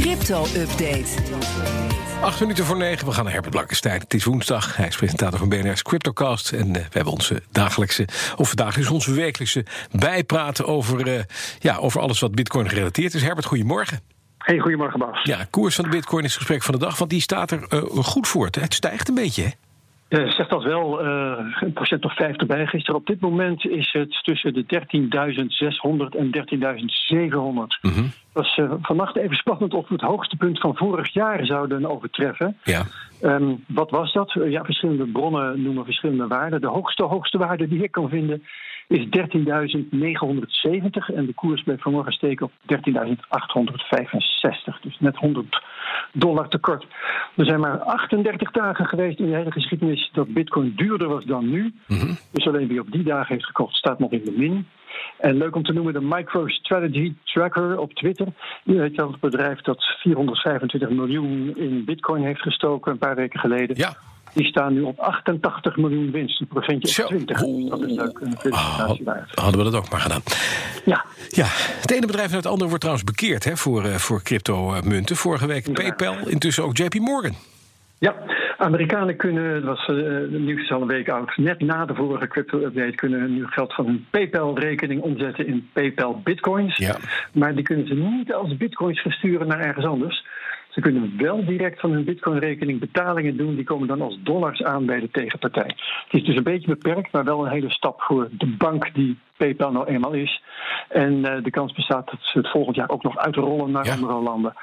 Crypto-update. Acht minuten voor negen, we gaan naar Herbert Blankenstein. Het is woensdag, hij is presentator van BNR's Cryptocast. En eh, we hebben onze dagelijkse, of dagelijks onze wekelijkse bijpraten over, eh, ja, over alles wat bitcoin gerelateerd is. Herbert, goedemorgen. Hey, goedemorgen Bas. Ja, koers van de bitcoin is het gesprek van de dag, want die staat er eh, goed voor. Het stijgt een beetje, hè? Uh, zegt dat wel, uh, een procent of 50 bij gisteren. Op dit moment is het tussen de 13.600 en 13.700. Mhm. Dat is uh, vannacht even spannend of we het hoogste punt van vorig jaar zouden overtreffen. Ja. Um, wat was dat? ja, verschillende bronnen noemen verschillende waarden. De hoogste, hoogste waarde die ik kan vinden is 13.970 en de koers bleef vanmorgen steken op 13.865. Dus net 100 dollar tekort. Er zijn maar 38 dagen geweest in de hele geschiedenis dat bitcoin duurder was dan nu. Mm -hmm. Dus alleen wie op die dagen heeft gekocht staat nog in de min. En leuk om te noemen de MicroStrategy Tracker op Twitter. Die weet dat het bedrijf dat 425 miljoen in bitcoin heeft gestoken een paar weken geleden. Ja. Die staan nu op 88 miljoen winst, een procentje op 20. Dat is leuk, een. Oh, hadden we dat ook maar gedaan. Ja. ja. Het ene bedrijf naar het andere wordt trouwens bekeerd hè, voor, uh, voor crypto-munten. Vorige week PayPal, intussen ook JP Morgan. Ja, Amerikanen kunnen, dat was uh, het nieuws al een week oud, net na de vorige crypto-update kunnen nu geld van hun PayPal-rekening omzetten in PayPal Bitcoins. Ja. Maar die kunnen ze niet als Bitcoins versturen naar ergens anders. Ze kunnen wel direct van hun Bitcoin-rekening betalingen doen. Die komen dan als dollars aan bij de tegenpartij. Het is dus een beetje beperkt, maar wel een hele stap voor de bank die PayPal nou eenmaal is. En uh, de kans bestaat dat ze het volgend jaar ook nog uitrollen naar Ja. andere landen.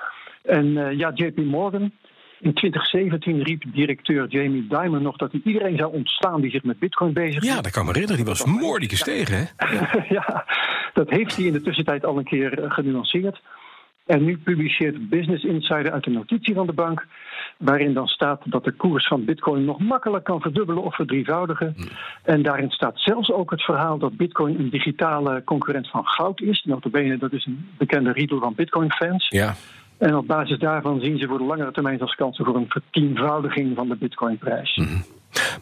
En uh, ja, JP Morgan. In 2017 riep directeur Jamie Dimon nog dat hij iedereen zou ontslaan die zich met Bitcoin bezig Ja, dat kan me herinneren. Die was moordelijk gestegen, hè? ja, dat heeft hij in de tussentijd al een keer uh, genuanceerd. En nu publiceert Business Insider uit een notitie van de bank. waarin dan staat dat de koers van Bitcoin nog makkelijk kan verdubbelen of verdrievoudigen. Hm. En daarin staat zelfs ook het verhaal dat Bitcoin een digitale concurrent van goud is. Notabene, dat is een bekende riedel van Bitcoin-fans. Ja. En op basis daarvan zien ze voor de langere termijn als kansen voor een vertienvoudiging van de Bitcoinprijs. Mhm.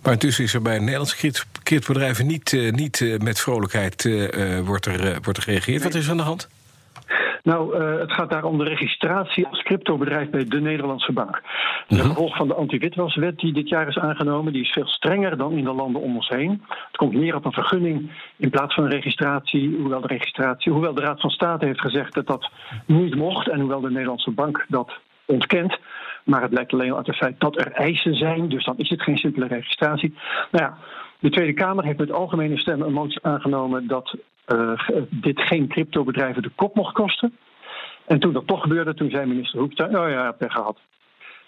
Maar intussen is er bij Nederlandse cryptobedrijven niet, uh, niet uh, met vrolijkheid uh, wordt, er, wordt er gereageerd. Wat is er aan de hand? Nou, uh, het gaat daar om de registratie als cryptobedrijf bij de Nederlandse bank. Een gevolg van de anti-witwaswet die dit jaar is aangenomen. Die is veel strenger dan in de landen om ons heen. Het komt neer op een vergunning in plaats van een registratie. Hoewel de, registratie, hoewel de Raad van State heeft gezegd dat dat niet mocht. En hoewel de Nederlandse bank dat ontkent. Maar het blijkt alleen uit het feit dat er eisen zijn. Dus dan is het geen simpele registratie. Nou ja, de Tweede Kamer heeft met algemene stemmen een motie aangenomen dat dit geen cryptobedrijven de kop mocht kosten. En toen dat toch gebeurde, toen zei minister Hoekstra, oh ja, pech gehad.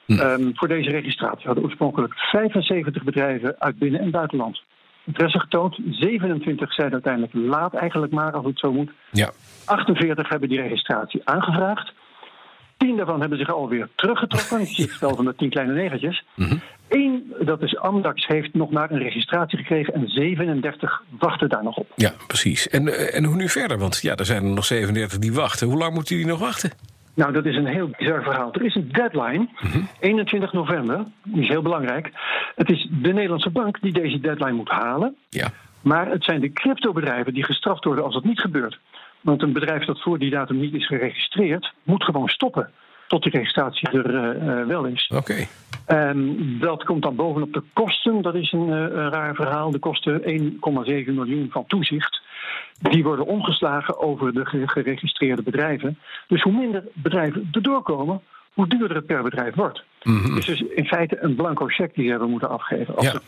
Hm. Um, voor deze registratie hadden oorspronkelijk 75 bedrijven uit binnen- en buitenland interesse getoond. 27 zeiden uiteindelijk laat eigenlijk maar als het zo moet. Ja. 48 hebben die registratie aangevraagd. 10 daarvan hebben zich alweer teruggetrokken. Ik zie het spel van de 10 kleine negertjes. Mm -hmm. Dat is Amdax, heeft nog maar een registratie gekregen en 37 wachten daar nog op. Ja, precies. En, en hoe nu verder? Want ja, er zijn er nog 37 die wachten. Hoe lang moeten die nog wachten? Nou, dat is een heel bizar verhaal. Er is een deadline, Mhm. mm -hmm. 21 november, die is heel belangrijk. Het is de Nederlandse bank die deze deadline moet halen. Ja. Maar het zijn de cryptobedrijven die gestraft worden als dat niet gebeurt. Want een bedrijf dat voor die datum niet is geregistreerd, moet gewoon stoppen tot die registratie er uh, wel is. Oké. Okay. En dat komt dan bovenop de kosten. Dat is een, uh, een raar verhaal. De kosten 1,7 miljoen van toezicht. Die worden omgeslagen over de geregistreerde bedrijven. Dus hoe minder bedrijven erdoor komen, hoe duurder het per bedrijf wordt. Mm -hmm. Dus, dus in feite een blanco cheque die ze hebben moeten afgeven. Als ja. er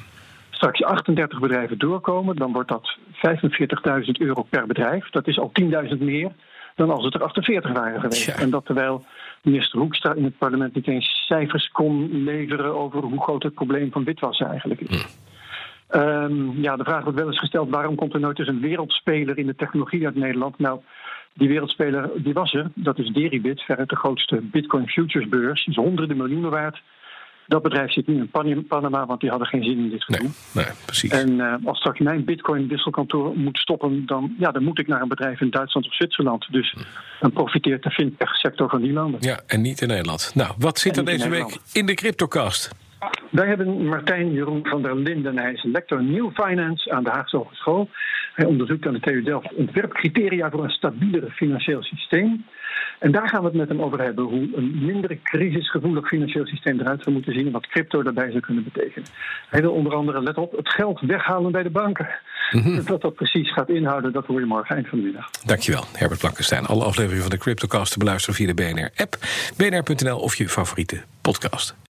straks 38 bedrijven doorkomen, dan wordt dat 45.000 euro per bedrijf. Dat is al 10.000 meer dan als het er 48 waren geweest. Ja. En dat terwijl minister Hoekstra in het parlement niet eens cijfers kon leveren over hoe groot het probleem van witwassen eigenlijk is. Mm. Um, ja, de vraag wordt wel eens gesteld: waarom komt er nooit eens een wereldspeler in de technologie uit Nederland? Nou, die wereldspeler die was er. Dat is Deribit, veruit de grootste Bitcoin futures beurs. Is honderden miljoenen waard. Dat bedrijf zit nu in Panama, want die hadden geen zin in dit gedoe. Nee, nee, precies. En uh, als straks mijn Bitcoin-wisselkantoor moet stoppen, dan, ja, dan moet ik naar een bedrijf in Duitsland of Zwitserland. Dus dan profiteert de fintech-sector van die landen. Ja, en niet in Nederland. Nou, wat zit er deze week in de CryptoCast? Wij hebben Martijn Jeroen van der Linden. Hij is lector New Finance aan de Haagse Hogeschool. Hij onderzoekt aan de TU Delft ontwerpcriteria voor een stabieler financieel systeem. En daar gaan we het met hem over hebben. Hoe een minder crisisgevoelig financieel systeem eruit zou moeten zien. En wat crypto daarbij zou kunnen betekenen. Hij wil onder andere, let op, het geld weghalen bij de banken. Mm Wat dat precies gaat inhouden, dat hoor je morgen eind van de middag. Dankjewel, Herbert Blankenstein. Alle afleveringen van de Cryptocast te beluisteren via de BNR-app, bnr.nl of je favoriete podcast.